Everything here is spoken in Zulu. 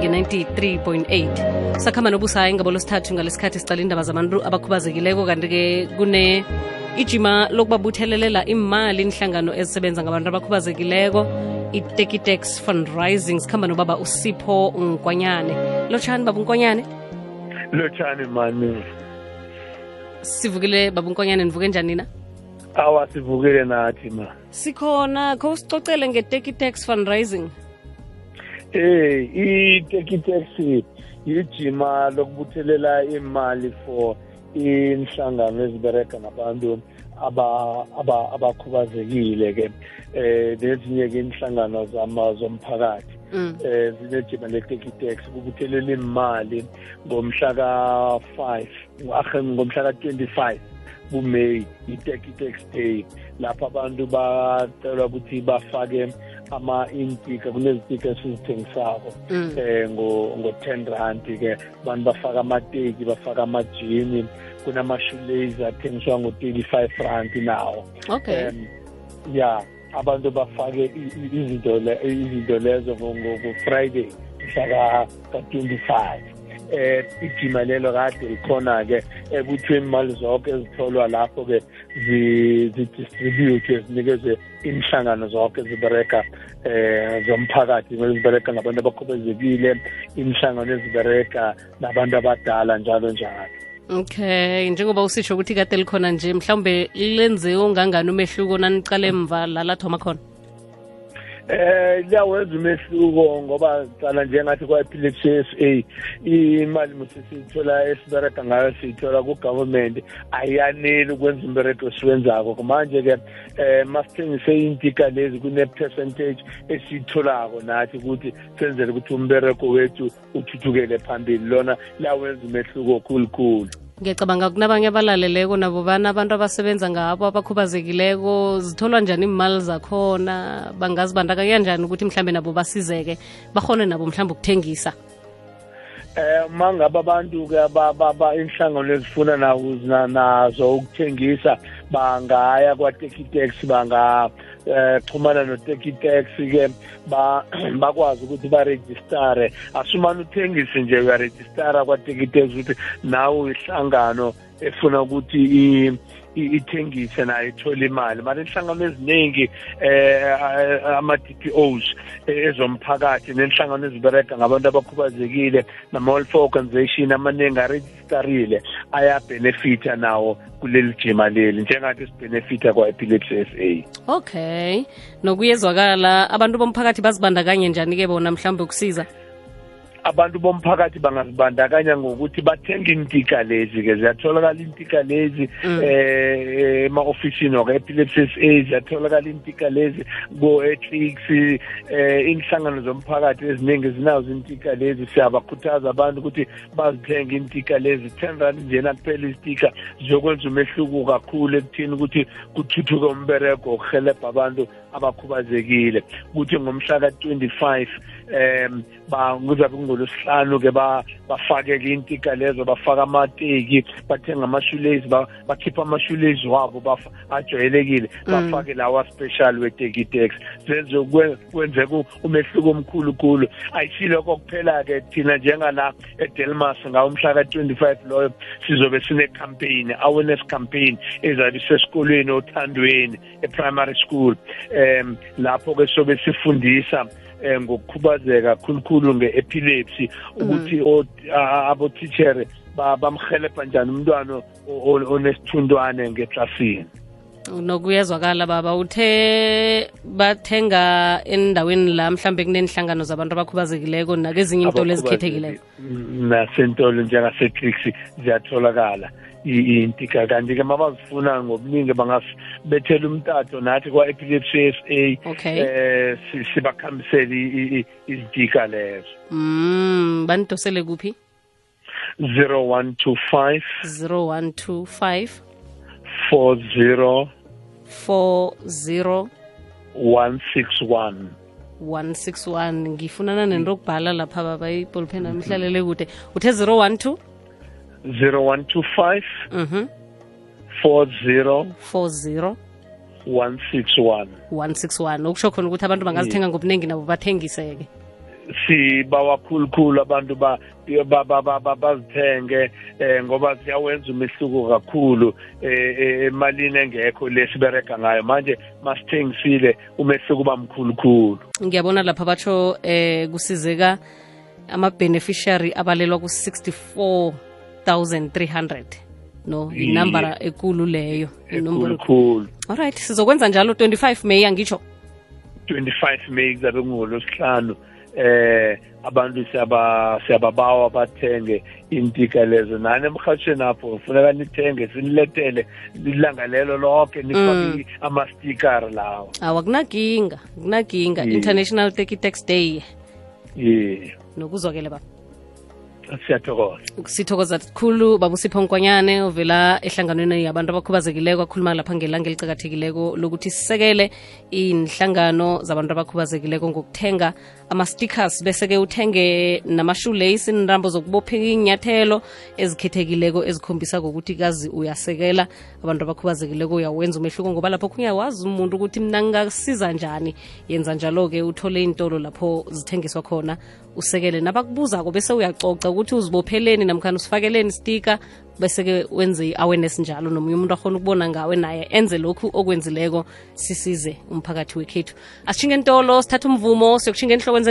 nge-93.8 sakhamba nobusayi ngabo losithathu ngalesikhathi sicala indaba zabantu abakhubazekileko kanti-ke kune ijima lokubabuthelelela imali inhlangano ezisebenza ngabantu abakhubazekileko i-tekitex fundraising. Sikhamba nobaba usipho nkwanyane. Lotshani baba unkwanyane lotshani mani? Sivukile baba unkwanyane nivuke njani na? Awa sivukile nathi ma. Sikhona kho usicocele nge-tekitex fundraising eh i-tekitex yijima lokubuthelela imali for inhlangano ezibereka ngabantu abakhubazekile ke. Eh nezinye ke inhlangano zomphakathi. Eh zinejima le-tekitex kubuthelela imali ngomhla ka-5 ngomhla ka-25 kuMay i-Tekitex Day. Lapho abantu bacelwa ukuthi bafake ama-intika kunezitika esizithengisako eh ngo-10 rand ke abantu bafaka amateki bafaka amajini kunama-shoelace athengiswa ngo-35 rand nawo. Okay. Um ya abantu bafake izinto izinto lezo ngo-friday mhla ka-25 eh ijima lelo kade likhona-ke ekuthiwa imali zonke ezitholwa lapho-ke zidistribute zinikezwe inhlangano zonke zibereka eh zomphakathi ezibereka ngabantu abakhubazekile inhlangano ezibereka nabantu abadala njalo njalo. Okay njengoba usitsho ukuthi kade likhona nje mhlawumbe lenze ongangani umehluko nanicala emva lalathoma khona? Eh liyawenza umehluko ngoba cala njengathi kwa-epilepsy s a imali musisiyithola esibereka ngayo siyithola ku-government ayaneli ukwenza umbereko esiwenzako. Manje-ke eh masithengise intika lezi kune-percentage esiyitholako nathi ukuthi senzele ukuthi umbereko wethu uthuthukele phambili. Lona liyawenza umehluko khulukhulu. Ngiyacabanga kunabanye abalaleleko nabo bana abantu abasebenza ngabo abakhubazekileko zitholwa njani imali zakhona? Bangazibandakanya njani ukuthi mhlambe nabo basizeke bahone nabo mhlambe ukuthengisa? Eh mangabe abantu-ke inhlangano ezifuna nazo ukuthengisa bangaya kwa-tekitex banga eh xhumana no-tekitex ke bakwazi ukuthi barejistare. Asumane uthengise nje uyarejistara kwa-tekitex ukuthi nawe uyihlangano efuna ukuthi ithengise nayo ithole imali. Mara inhlangano eziningi eh ama-DPOs ezomphakathi nenhlangano ezibereka ngabantu abakhubazekile nama-welfare organization amaningi arejistarile ayabhenefitha nawo kuleli jima leli njengathi sibhenefitha kwa-epilepsy s a. Okay. Nokuyezwakala abantu bomphakathi bazibandakanye njani-ke bona mhlawumbe ukusiza? Abantu bomphakathi bangazibandakanya ngokuthi bathenge intika lezi ke ziyatholakala intika lezi eh ema-ofisini waka-epilepsy s a ziyatholakala intika lezi ko-etrix eh inhlangano zomphakathi eziningi zinazo intika lezi. Siyabakhuthaza abantu ukuthi bazithenge intika lezi. Ten rand njena kuphela izitika ziyokwenza umehluko kakhulu ekuthini ukuthi kuthuthuke umbereko wokuhelebha abantu abakhubazekile. Ukuthi ngomhla ka-25 um kuzabe ngolosihlanu ke bafake-ke intika lezo bafake amateki bathenga ama-shoelace bakhipha ama-shoelace wabo ajwayelekile bafake lawa special wetekitex zenze kwenzeka umehluko omkhulu khulu. Ayisilokho kuphela-ke thina njengala edelmas ngawo mhla ka-25 loyo sizobe sine-campaign awareness campaign ezabe isesikolweni othandweni e-primary school. um lapho-ke sobe sifundisa ngokukhubazeka khulukhulu nge-epilepsy ukuthi abotithere bamhelebha njani umntwana onesithundwane ngeklasini nokuyezwakala baba. Uthe bathenga endaweni la mhlambe kunenhlangano zabantu abakhubazekileko nakezinye intolo ezikhethekileko. Nasentolo njengasetrix ziyatholakala. Intika kanti-ke mabazifuna ngobuningi bangasibethela umtato nathi kwa-epilepsy s a okay. eh sibakhambisele izitika lezo. Mm banidosele kuphi? 0125 0125 40 40 161 161 ngifunana nento okubhala lapha baba ibolpen ami ihlalele kude. Uthe 012 0125 mhm. 40 40 161 161 okusho khona ukuthi abantu bangazithenga ngobuningi nabo bathengise-ke sibawa khulukhulu abantu ba ba- ba- ba- ba- bazithenge eh ngoba ziyawenza umehluko kakhulu eh, emalini engekho lesibereka ngayo. Manje masithengisile umehluko uba mkhulukhulu. Ngiyabona lapha batsho eh kusizeka ama-beneficiary abalelwa ku-64,300 no Iye. inambara ekulu leyo inombolo alright sizokwenza njalo 25 may angitsho 25 May kuzabe kungolosihlanu eh abantu siyaba siyababawa bathenge intika lezo. Nani emhatshweni apho funeka nithenge siniletele ilanga lelo lonke ama-sticker lawo. Awa kunaginga kunaginga international turkey tax day. Ye. Nokuzwakele baba siyathokoza. Sithokoza khulu babusipho nkwanyane ovela ehlanganweni yabantu abakhubazekileko akhuluma lapha ngelanga elicakathekileko lokuthi sisekele inhlangano zabantu abakhubazekileko ngokuthenga ama-stickers. Bese-ke uthenge namashoelace inrambo zokubopha inyathelo ezikhethekileko ezikhombisa ngokuthi kazi uyasekela abantu abakhubazekileko uyawenza umehluko ngoba lapho kunyawazi umuntu ukuthi mna ngingasiza njani. Yenza njalo-ke uthole intolo lapho zithengiswa khona usekele nabakubuzako bese uyacoca ukuthi uzibopheleni namkhani usifakeleni stika bese-ke wenze i-awareness njalo nomunye umuntu akhona ukubona ngawe naye enze lokhu okwenzileko sisize umphakathi wekhethu. Asitshinge ntolo sithathe umvumo siyokushinga enhlokweni